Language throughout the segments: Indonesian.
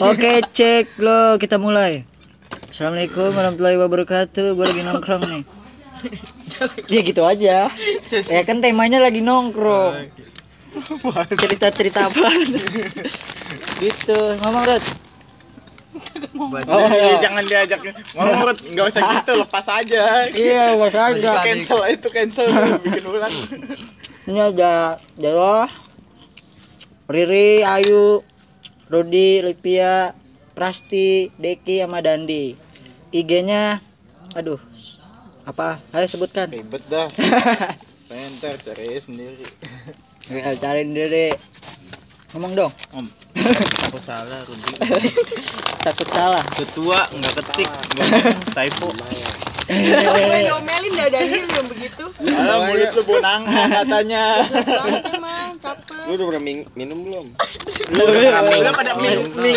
Oke, cek lo, kita mulai. Assalamualaikum warahmatullahi wabarakatuh. Gue lagi nongkrong nih. Ya gitu aja. Ya kan temanya lagi nongkrong. Cerita-cerita apa? gitu. Ngomong, Rod. Oh, Iya, iya. jangan diajak ngomong Rut. nggak usah gitu lepas aja Iya, mas aja. cancel itu cancel bikin ulang Ini ada Dewa, Riri, Ayu, Rudi, Lipia, Prasti, Deki, sama Dandi. IG-nya, aduh, apa? Ayo sebutkan. ribet dah Penter cari sendiri Ya, cari sendiri. Ngomong dong. om aku salah Rudi Takut salah. ketua nggak ketik nggak typo Gue diomelin dah Daniel yang begitu. Alah mulut lu bonangan katanya. Lu udah pernah min- minum belum? lu udah Minum. lu pada ming ming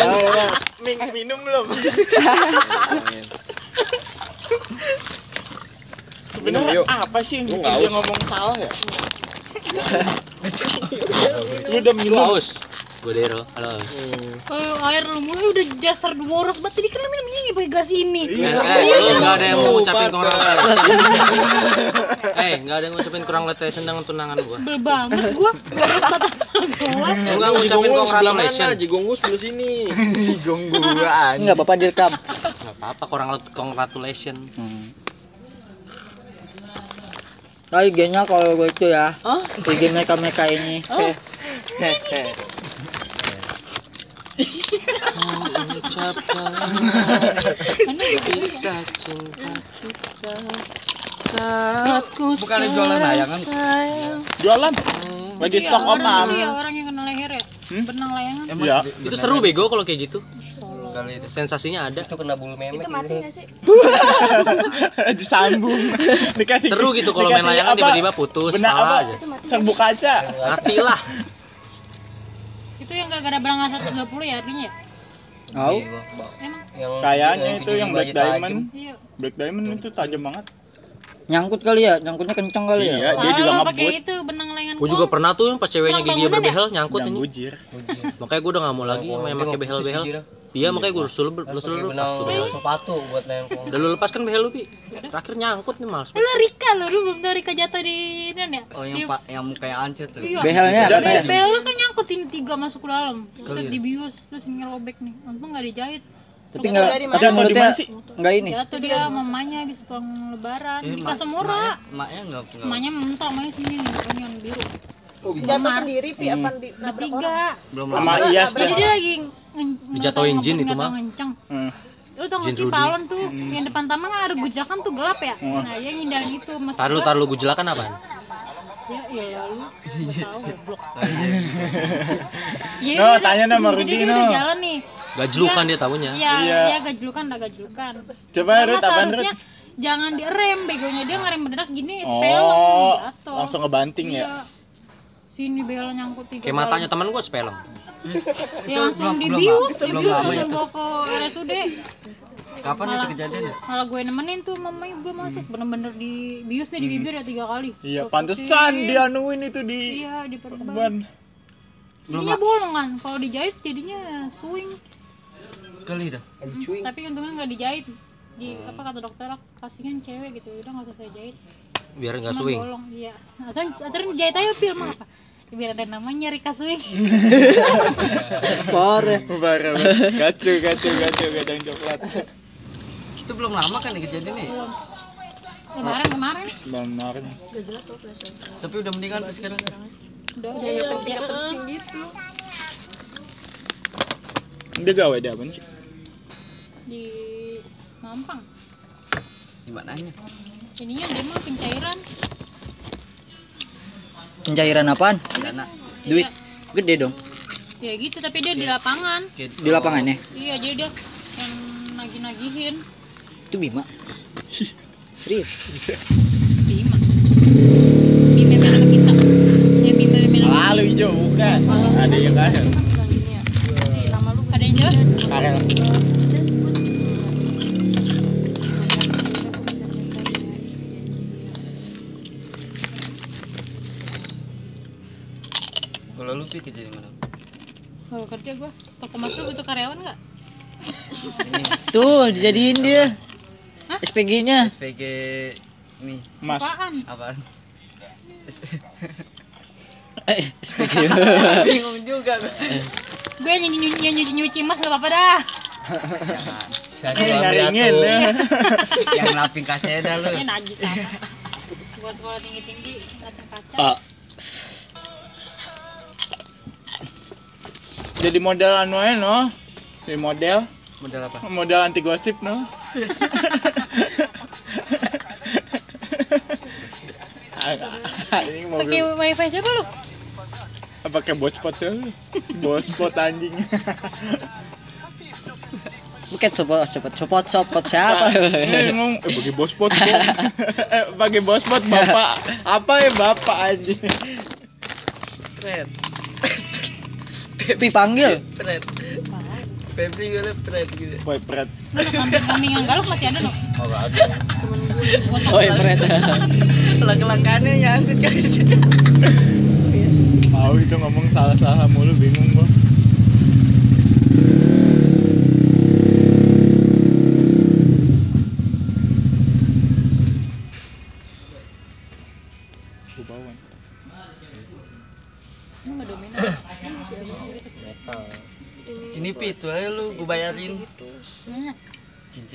ming minum belum Minum sebenarnya apa sih yang bikin dia ngomong salah ya lu udah minum Haus. Gue Dero. Halo. Kalau air lu mulai udah dasar boros banget tadi kan lu minum ini pakai gelas ini. Iya. Eh, lu nggak ada yang mau ngucapin Bapak. congratulations. Eh, nggak ada yang ngucapin congratulations dengan tunangan gua. Sebel banget gua. Nggak ngucapin congratulations. Jigongus sebelah sini. Jigong gua Enggak apa-apa direkam. Nggak apa-apa, kurang congratulations. Hmm. Nah, IG-nya kalau gue itu ya. Oh, IG mereka mereka ini. mengucapkan bisa cinta kita saat ku Bukannya jualan layangan? sayang. jualan lagi Iya, stok orang apa itu ya orang yang kena leher ya. Benang layangan. Iya. Itu seru bego kalau kayak gitu. Sensasinya ada. Itu kena bulu memek. Itu mati gak sih? disambung dikasih Seru gitu kalau main layangan tiba-tiba putus Benang kepala apa? aja. serbuk kaca Mati lah. Itu yang gara-gara berangkat 120 ya artinya ya? Tahu? Emang? kayaknya itu yang black diamond Iya. black diamond itu tajam banget Nyangkut kali ya? Nyangkutnya kencang kali ya? Iya, dia Soalnya juga ngebut pakai itu benang layangan Gue juga pernah tuh pas ceweknya gigi bangunan berbehel nyangkut yang ini. bujir Makanya gue udah gak mau lagi main pakai behel-behel. Iya makanya gue suruh lu suruh lepas tuh behel. sepatu buat lempong. Udah lu lepas kan behel lu bi. Terakhir nyangkut nih males. Lu Rika lo, lu belum tau Rika jatuh di ini ya? Oh Di- yang pak yang kayak ancur tuh. Iya. Behelnya apa ya? Behel lu kan nyangkut ini tiga masuk ke dalam. Terus dibius, terus ngerobek nih. Untung gak dijahit. Tapi Jatuh di mulutnya mana sih? enggak ini. Jatuh dia mamanya habis pulang lebaran. Di Kasemura. Maknya enggak enggak. Mamanya mentok, mamanya sini nih, yang biru. Jatuh sendiri pi apa di Bertiga. Belum sama lama. Ias Jadi dia dia lagi Dijatuhin nggak jin itu mah. ngenceng. Hmm. Lu tau gak sih palon tuh yang depan taman kan ada gujakan tuh gelap ya. Nah, yang ngindarin itu mas. Tar lu tar lu gujelakan apa? Ya iya lu. Gak tahu goblok. Iya, No, tanya jadi Rudy, dia no. jalan nih. Gajlukan dia tahunya. Iya, Iya. iya gajlukan, udah gajlukan. coba Rut apaan seharusnya jangan direm begonya dia ngerem beneran gini oh langsung ngebanting ya Iya. Sini bel nyangkut tiga Kayak matanya teman gue sepelem. Ya langsung dibius, belum dibius lama langsung itu. bawa ke RSUD. Kapan itu kejadian? Malah gue nemenin tuh mamanya belum masuk, bener-bener di bius nih di bibir ya tiga kali. iya pantesan pikirin. dianuin itu di Iya di perban. ban Sininya bolong kan, kalau dijahit jadinya swing. Kali dah. Hmm, Tapi untungnya nggak dijahit. Di apa kata dokter kasihan cewek gitu, udah nggak usah saya jahit. Biar nggak swing. bolong, iya. Atau atau dijahit aja pil mah apa? Biar ada namanya Rika Swing. Parah. Parah, gacu gacu gacu gacang coklat Itu belum lama kan nih kejadian nih. Belum. Kemarin kemarin benar Tapi udah mendingan tuh sekarang. udah udah ya kerja gitu dia gawe dia apa sih di Mampang. Di mananya? Ininya dia mah pencairan. Pencairan apaan? Dana. Duit gede dong Ya gitu, tapi dia di lapangan. di lapangannya. Iya, jadi dia yang nagih-nagihin. Itu Bima. Serius. Bima. Bima sama kita. Ya Bima sama lalu hijau bukan ada yang kaya Ini Tuh, dijadiin dia. SPG-nya. SPG nih Mas. Apaan? apaan? Eh, SPG. Bingung juga. Gue nyuci nyuci, nyuci, nyuci mas nggak apa-apa dah. Jangan Eh, nyaringin atuh. ya. Yang laping kaseda lu. Ini najis apa? Gue sekolah tinggi tinggi ngeliatin kaca. Ah, Jadi model anu aja no. Jadi model, Modal apa? model anti gosip no. Pakai wifi siapa lu? pakai botspot ya lu. Botspot anjing. bukan sopot sopot sopot sopot siapa? Eh, ngomong eh pakai botspot. Bos. eh pakai botspot bapak. Apa ya bapak anjing? Fred. Pi panggil. Febri gue Fred gitu. Boy pret. Kambing yang galuk masih ada no? Oh, ada. Iya, Fred. Laki-lakannya nyangkut kan Tahu itu ngomong salah-salah mulu bingung. Gua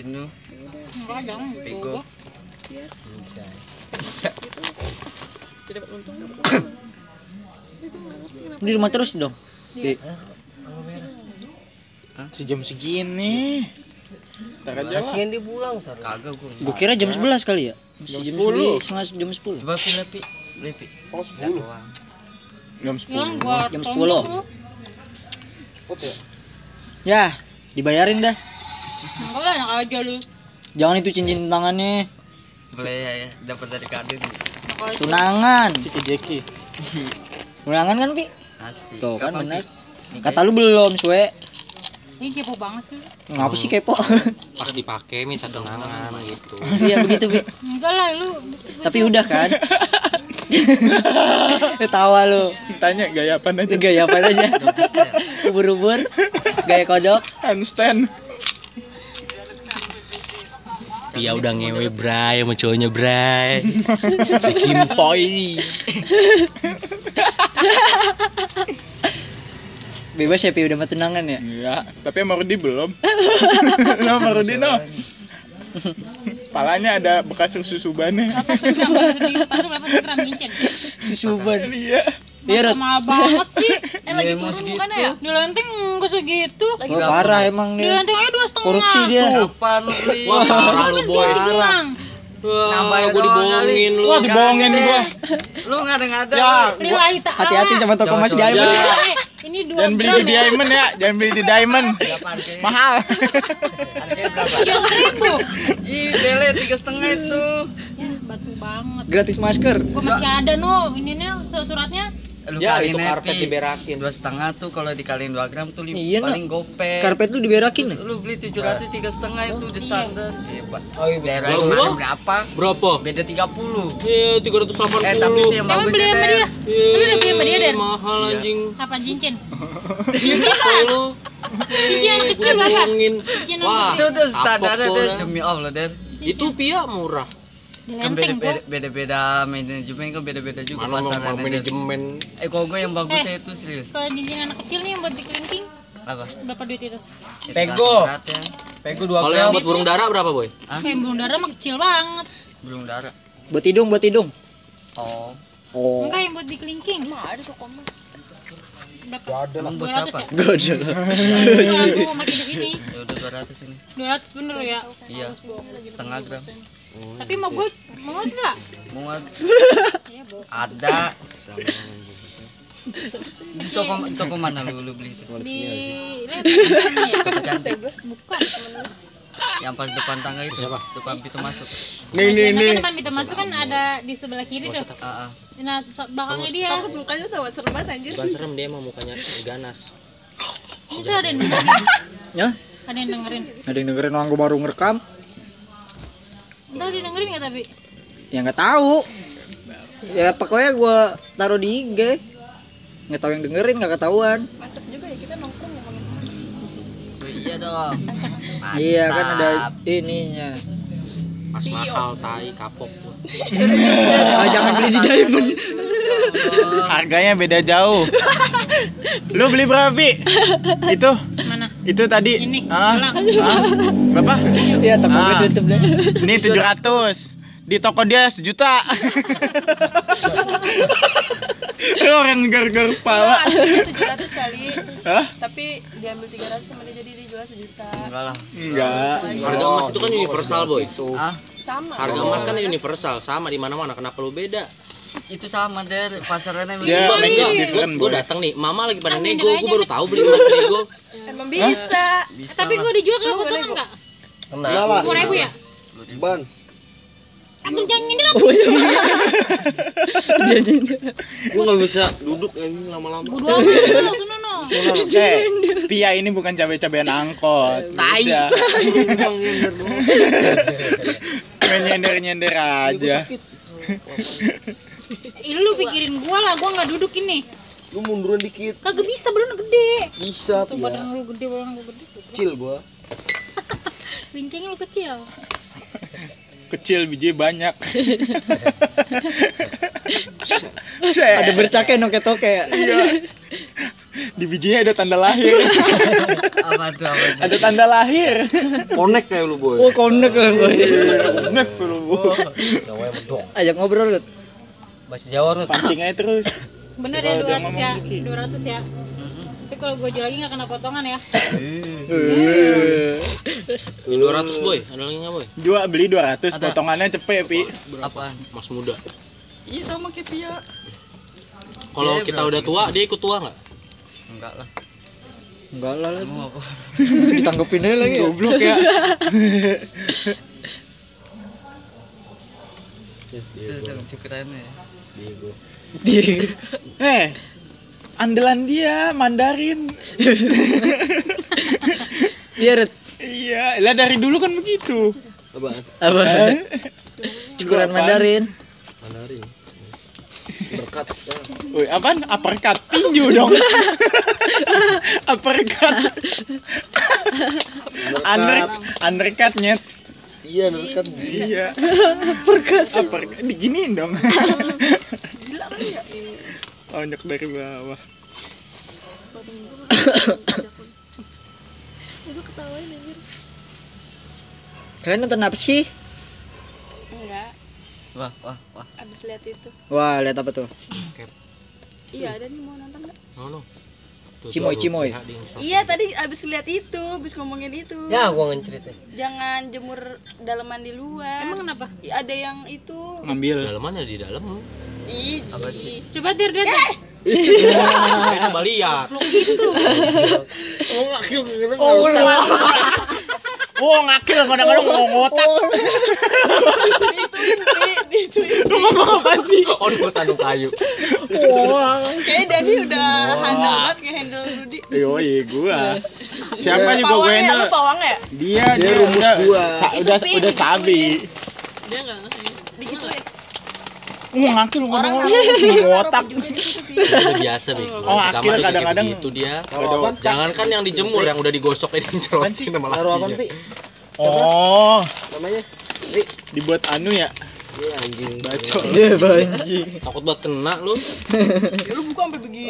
cincin lu. Enggak ada. Bego. Di rumah terus dong. Pi. Sejam segini. Lah. dia pulang Kagak gue. Gua kira jam 11 kali ya. Jam Jam 10. 10. Setengah jam 10. Coba pilih pi. Beli pi. Oh, Ya 10. doang. Jam Yang 10. gua Jam tolong 10. lu. Ya, dibayarin dah. Enggak lah, enak aja lu. Jangan itu cincin tangannya. Boleh ya, ya. dapat dari aja. Tunangan. Ciki Jeki. Tunangan kan, Pi? Asik. Tuh kan benar. Kata lu belum, Sue. Ini kepo banget sih. Ngapa sih kepo? Pas dipakai minta tunangan gitu. Iya begitu, Pi. Enggak lah lu. Tapi udah kan? Ketawa lu. Tanya gaya apa aja? Gaya apa aja? Ubur-ubur. Gaya kodok. Handstand. Pia udah ngewe bray sama cowoknya bray. Kimpoy. Bebas ya, Pi. Udah mah tunangan ya? Iya, tapi sama Rudi belum. sama Rudi no. Palanya ada bekas susubannya. Cincin? Susuban. Iya. Iya, Rod. Mahal banget sih. Eh lagi Iya, turun segitu. bukan ya? Di lenteng enggak segitu. Oh, parah emang Di dia. lenteng aja dua setengah. Korupsi dia. Kapan lu beli? Wah, parah lu boy. Gua doang dibohongin lu. Wah, dibohongin gua. Lu ngada-ngada. Ya, gua Nilai tak. Hati-hati sama toko Mas. Diamond. Ya. Ini dua Jangan beli di ya. diamond ya, jangan beli di diamond. Mahal. Harganya berapa? Tiga ribu. Ih, bele tiga setengah itu. Ya, batu banget. Gratis masker. Gua masih ada no, ini nih suratnya. Lu Ya, itu karpet Pi. diberakin. Dua setengah tuh kalau dikaliin dua gram tuh Iya, paling gope. Karpet lu diberakin ya? Lu beli tujuh ratus tiga setengah itu di standar. Hebat. Oh, iya, Daerah berapa? Berapa? Beda tiga puluh. Eh, 380. Eh tapi itu yang bagus beli sama dia? Eh, Lu udah beli sama dia, Den? Mahal Iya. anjing. Apa cincin? Koy lu. Cincin Eh, kecil bohongin. Cincin Wah, Itu tuh tuh, Dan. demi Allah deh. Itu Pia murah. Kan beda beda beda manajemen kan beda beda juga Mana mau Ded. manajemen Eh kalau gue yang bagusnya Eh. itu serius. Kalau cincin anak kecil nih yang buat di kelingking Apa? berapa duit itu? Pego. ya. Pegu dua Kalau yang buat burung dara berapa, Boy? Hah? Kayak burung dara mah kecil banget. Belum darah. Buat hidung, buat hidung. Oh. Oh. Enggak yang buat di kelingking. Emang ada toko mas. Berapa? Emang buat 200 siapa? ya? Gak ada. Aku makin di sini. Ya udah 200 ini. 200 bener ya. Iya. Setengah gram. Tapi mau gue mau enggak? Muat boh. ada. Di toko di toko mana lu, lu beli itu? Di ya. Toko cantik. Bukan. Yang pas depan tangga itu. Siapa? Depan pintu masuk. Nih nih nih. Depan pintu masuk kan ada di sebelah kiri tuh. Ah, ah. Nah, belakangnya dia. Takut mukanya tuh serem banget anjir. Bukan serem dia emang mukanya ganas. Itu ada yang dengerin. Ya? Ada yang dengerin. Ada yang dengerin orang gua baru ngerekam? Entar dia dengerin nggak tapi? Ya nggak tahu. Ya pokoknya gua taruh di IG. Nggak tahu yang dengerin nggak ketahuan. Mantep juga ya kita nongkrong Iya dong. Iya kan ada Mantap. ininya. Pas mahal tai kapok tuh. Ah, jangan beli di Diamond. Harganya beda jauh. Lu beli berapa? Itu? Itu tadi. Ini, Ah, ah, berapa? Iya, toko gue Ah. tutup deh. Ini 700. Di toko dia sejuta. Orang gar-gar kepala. tujuh ratus kali Hah? tapi diambil tiga ratus sama dia jadi dijual sejuta Enggak lah. Enggak. Harga emas itu kan universal, boy. Ah, sama Harga emas kan universal, sama di mana-mana. Kenapa lu beda? Itu sama Gua, gua, it different, gua boy. datang nih, mama lagi pada nego, gua aja. baru tahu beli emas nego. emang bisa bisa. Tapi lah. gua dijual kalau potongan enggak? Kenapa? Sepuluh ribu ya? Ban. Ambil jangan ini lah. Gua nggak bisa duduk ini lama-lama. Amat sono no. Eh, Pia ini bukan cabai-cabean angkot. Tai. Main nyender-nyender aja. Ih, lu pikirin gua lah, gua nggak duduk ini. Lu munduran dikit. Kagak bisa, badan gede. Bisa, Tuh Pia. badan lu gede, badan gua gede. Kecil gua. Wincing lu kecil. Kecil biji banyak. Ada bercaknya noke-toke ya. Iya. Di bijinya ada tanda lahir. Apa tuh apa tuh? Ada tanda lahir. Konek kayak lu, boy. Oh, konek lah boy. Nek lu. Bu. Ajak ngobrol Lut. Bahasa Jawa Rut. Pancing aja terus. Bener ya dia 200 ngomong ya, dikit. 200 ya. Tapi kalau gua jual lagi nggak kena potongan ya. Ini 200 boy, ada lagi nggak boy? Dua beli 200, Ada. potongannya cepet, Pi. Apaan? Mas muda. Iya sama kayak Pia. Kalau Iya, kita udah tua, dia ikut tua nggak? Enggak lah. Enggak lah lagi. Mau apa? Ditanggepin aja lagi. ya. Goblok ya. Itu tuh cukurannya. Bego. Eh, andalan dia Mandarin. Iya, Lut. Iya, lah dari dulu kan begitu. Apaan? Apa? Eh? Cukuran? Mandarin. Mandarin. Berkat. Woi, apaan? Uppercut tinju dong. Uppercut. Under undercut nyet. Iya, berkat. Iya. Uppercut. Uppercut. Diginiin dong. gila kali ya Tonjok dari bawah. itu ketawain anjir Kalian nonton apa sih? enggak Wah, wah, wah. abis lihat itu Wah, lihat apa tuh? iya ada nih mau nonton nggak No, no. Tuh, Cimoy, cimoy. iya tadi abis lihat itu abis ngomongin itu Ya, gua ngecerita. jangan jemur daleman di luar Emang kenapa? Ada yang itu Ngambil. Dalamannya di dalam. ih Apa sih? Coba dir tuh. Eh, coba lihat. Oh, ngakil kadang-kadang mau ngotak. Lu ngomong apa sih? Oh, di kosan kayu. kayak Dani udah handal banget kayak handle Rudi Yoi, gua. Siapa juga gue ya handle? pawang ya Dia, Dia dia rumus udah, gua. sa- udah, udah sabi. Dia enggak ngerti. digituin Oh, ngakil orang kadang-kadang naruh mau ngotak. bajunya di situ sih Udah biasa, Bik. Oh, akil kadang-kadang. Itu dia. Jangan kan yang dijemur, yang udah digosok ini cerotin sama Taruh apa, lakinya. Pi? Oh, Namanya? dibuat anu ya? Iya, anjing. Bacot. Iya, banjing. Takut banget kena lu. ya lu buka sampai begini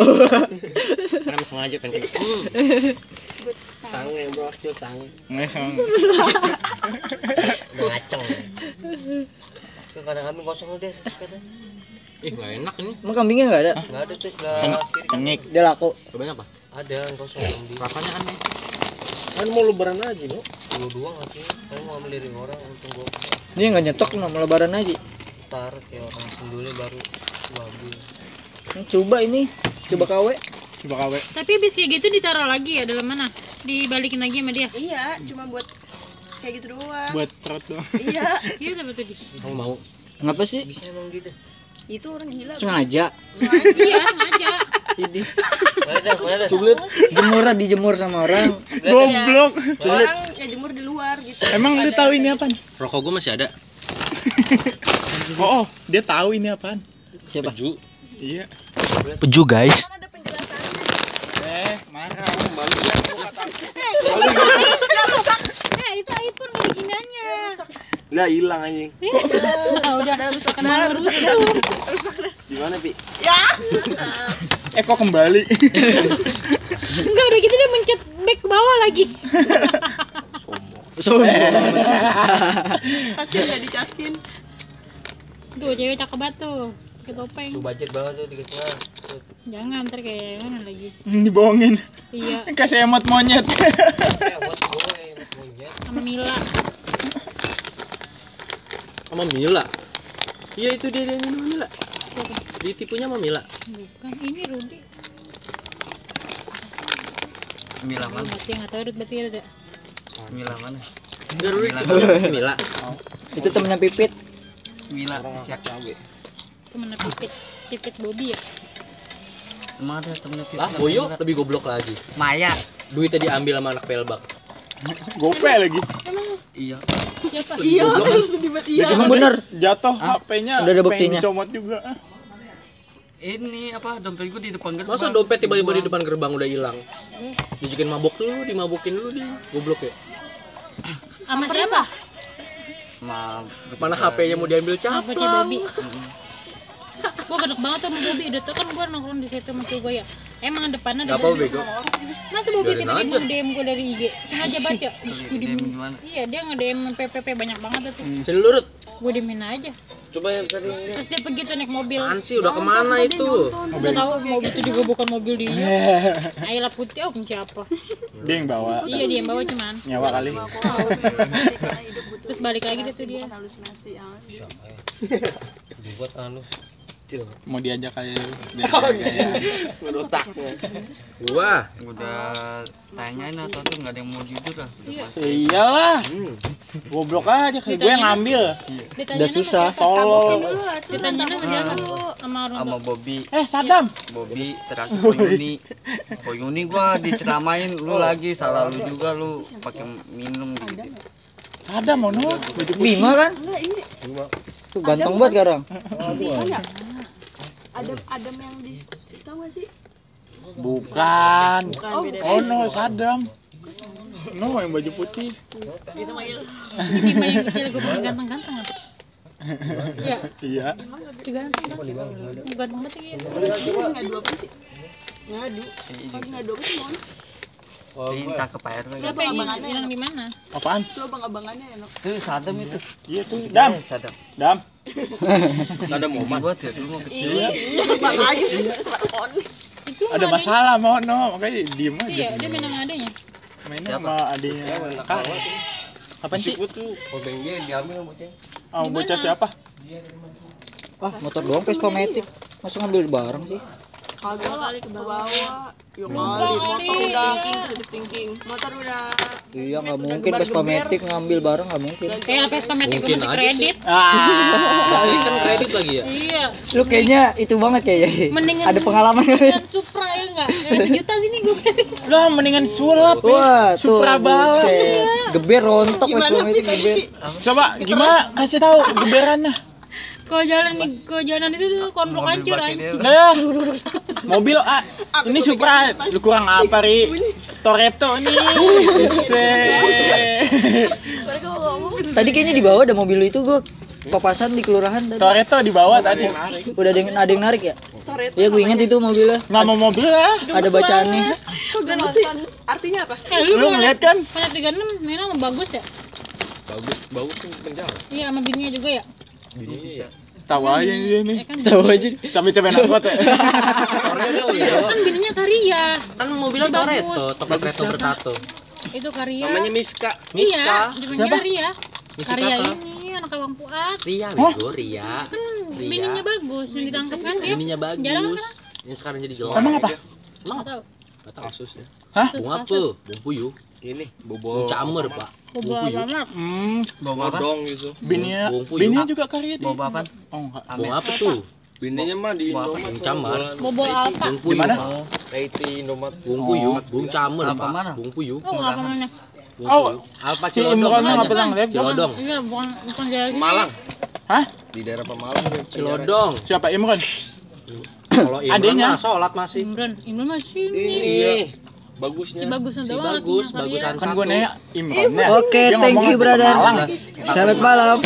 Karena sengaja kan kena. Hmm. Sange, bro, kecil sange. Ngesong. Ngaceng. Kadang kami kosong deh. Ih, gak enak ini. Emang kambingnya enggak ada? Enggak ada tuh, enggak kiri. Cengik. Dia laku. Cobain apa? Ada yang kosong kambing. Rasanya aneh. Kan mau lebaran aja, no? Dua dua ngasih. Kamu mau dari orang untung gua Dia enggak nyetok nama lebaran aja. tar kayak orang sendulnya baru babi. Hmm, Coba ini, coba KW. Coba kawe. Tapi habis kayak gitu ditaruh lagi ya dalam mana? Dibalikin lagi sama dia. iya cuma buat kayak gitu doang Buat trot dong. iya Iya sama tuh di. Kamu mau? Ngapa sih? Bisa emang gitu. itu orang gila Sengaja. Iya, sengaja. Ini ada. jemur dijemur sama orang. Goblok. orang ya jemur di luar gitu Emang lu tahu ini apaan? Rokok gua masih ada. Oh, oh, dia tahu ini apaan. Siapa? Peju. Iya. Peju, guys. kan ada penjelasannya Eh, marah. Malu ya. Lah hilang anjing. Ah, udah rusak kenal rusak Gimana, Pi? Ya. eh kok kembali? enggak udah gitu dia mencet back ke bawah lagi Pasti udah dicaskin. tuh cewek cakep banget tuh pakai topeng Tuh budget banget tuh tiga setengah. jangan ntar kayak mana lagi Dibohongin. iya Kasih emot monyet. Eh, buat gue monyet. Sama Mila Sama Mila. Iya itu dia yang minum Mila. Ditipunya sama Mila. bukan ini Rudi Mila mana? berarti nggak tahu Rudi berarti ada Mila mana? Enggak Mila. ditipunya sama Mila. Itu temennya Pipit. Mila. Siapa? temen pipit pipit Bobby ya Emang ada temennya Pipit Lah, Boyo lebih goblok lagi. Maya. Duitnya diambil sama anak pelbak. Gope lagi. Iya. siapa Iya, iya. Emang bener. Jatuh HP-nya. Udah ada buktinya. Dicomot juga. Ini apa dompet gue di depan gerbang. Masa dompet tiba-tiba di depan gerbang udah hilang? Dijikin mabok dulu, dimabokin dulu di goblok ya. sama siapa Ma, Mana HP-nya mau diambil caplang? Gue gedek banget sama Bobby udah tau kan gue nongkrong di situ sama cowok gue ya emang depannya ada apa bego. masa Bobby Biarin tiba-tiba. DM gue dari IG sengaja banget ya Ih, gue DM diemin iya dia nge-DM PPP banyak banget tuh Sini lurut. gue diemin aja Coba yang tadi terus dia pergi tuh naik mobil Apaan sih udah ke mana itu? Udah tahu mobil itu juga bukan mobil dia. Ayla putih oh siapa? Dia yang bawa. Iya dia yang bawa cuman. Nyawa kali. Terus balik lagi deh tuh dia. halusinasi ya. Dibuat anus. Mau diajak kali. menurut taknya. Gua. Udah tanyain atau tuh nggak ada yang mau jujur lah. Iya. Iyalah. Goblok aja kayak gue yang ngambil. Ditanya Udah susah. Tolol. Ditanya sama siapa? Sama Sama. Bobby. Eh, Sadam. Bobby terakhir Koyuni. Koyuni gua diceramain lu lagi salah lu juga lu pakai minum gitu. Sadam mau no. Bima kan? Tuh ganteng banget sekarang. Adam Adam yang di tahu gak sih? Bukan. Oh, beda. Oh no, Sadam. No, yang baju putih. Itu Mail. Ini mah yang kecil gue ganteng-ganteng apa? Iya, Iya. ganteng kan? Ganteng banget. Ngadu sih? Ngadu. Kalau ngadu apa sih mon? Minta ke Pak RW. Siapa yang hilang di mana? Apaan? Itu abang-abangannya ya. Tuh sadam itu. Iya tuh, Dam. Eh, sadam. Dam. Momen. buat ya dulu mau kecil. Iya. Bang on. Itu Ada masalah mau no, makanya diem adanya. Iya, aja. dia main sama adanya. Siapa? sama adiknya. Kak. Kapan sih? tuh obeng dia diambil bocah. Oh, bocah siapa? Ah, motor doang Vespa Matic. Masa ngambil barang sih? Kagak kali ke bawah. Ya kali, kali. motor udah positive thinking. Motor udah Iya, nggak mungkin Vespa Matic ngambil barang nggak mungkin. Kayak Vespa Matic gue masih kredit. Ah. Kan kredit lagi ya. Iya. Lu kayaknya itu banget kayaknya. Mendingan Ada pengalaman Dan Supra ya enggak? Yang juta sini gue Lo mendingan sulap. Wah, tuh Supra buset. Geber rontok Vespa Matic geber. Coba gimana kasih tahu geberannya. Kalau jalan di kalau jalan itu tuh konblok hancur anjing. Nah, mobil ah, ini Supra, lu kurang apa ri? Toretto nih. Tadi kayaknya di bawah ada mobil itu gua papasan di kelurahan tadi. Toretto di bawah tadi. Udah ada yang, ada yang narik ya? Toretto. Iya, gue inget itu mobilnya. Nama mobil lah. Ada bacaannya. Artinya apa? Eh lu Lu belum ngeliat kan? Punya 36 Mira mah bagus ya? Bagus, bagus penjara. Iya sama bininya juga ya? Iya. Tahu aja dia nih. Ya kan Tahu aja. Sampai capek nangkot ya. kan bininya Karya. Kan mobilnya Bagus. Toretto, Tokyo Retto bertato. Itu Karya. Namanya Miska. Iya, namanya Karya. Misi Karya kakak. ini anak Abang Fuad. Ria, bego, Ria. Kan Ria. bininya bagus, yang ditangkap kan dia. Ininya Jarang bagus. kan? Yang sekarang jadi jelek. Emang apa? Nggak tahu. Gak tahu kasusnya. Hah? Bung apa? Bung puyuh. Ini bobo camer, Pak. Bobo banget. Hmm, Bawa apa? bodong gitu. bininya, bininya juga karya dia. Bawa apa? Oh enggak. Bung apa tuh? Bininya mah di Bobo apa? Indomaret. Bung Camar. Bobo puyuh. Gimana? Oh, Haiti Indomaret. Bung puyuh, Bung camer, Apa Pak. mana? Bung puyuh. Oh, apa mana? Bung Oh, si Cilodong. Imron namanya. ngeliat, Cilodong. Iya, bukan bukan jalan. Malang. Hah? Di daerah Pemalang. Cilodong. Siapa Imron? Kalau Imran Adenya. mah sholat masih. Imran, Imran masih ini. Ini Si bagusnya. bagus Si doang. bagus, Karya. bagusan Kan satu. gue nanya Imron ya. Oke, thank you brother. Selamat malam.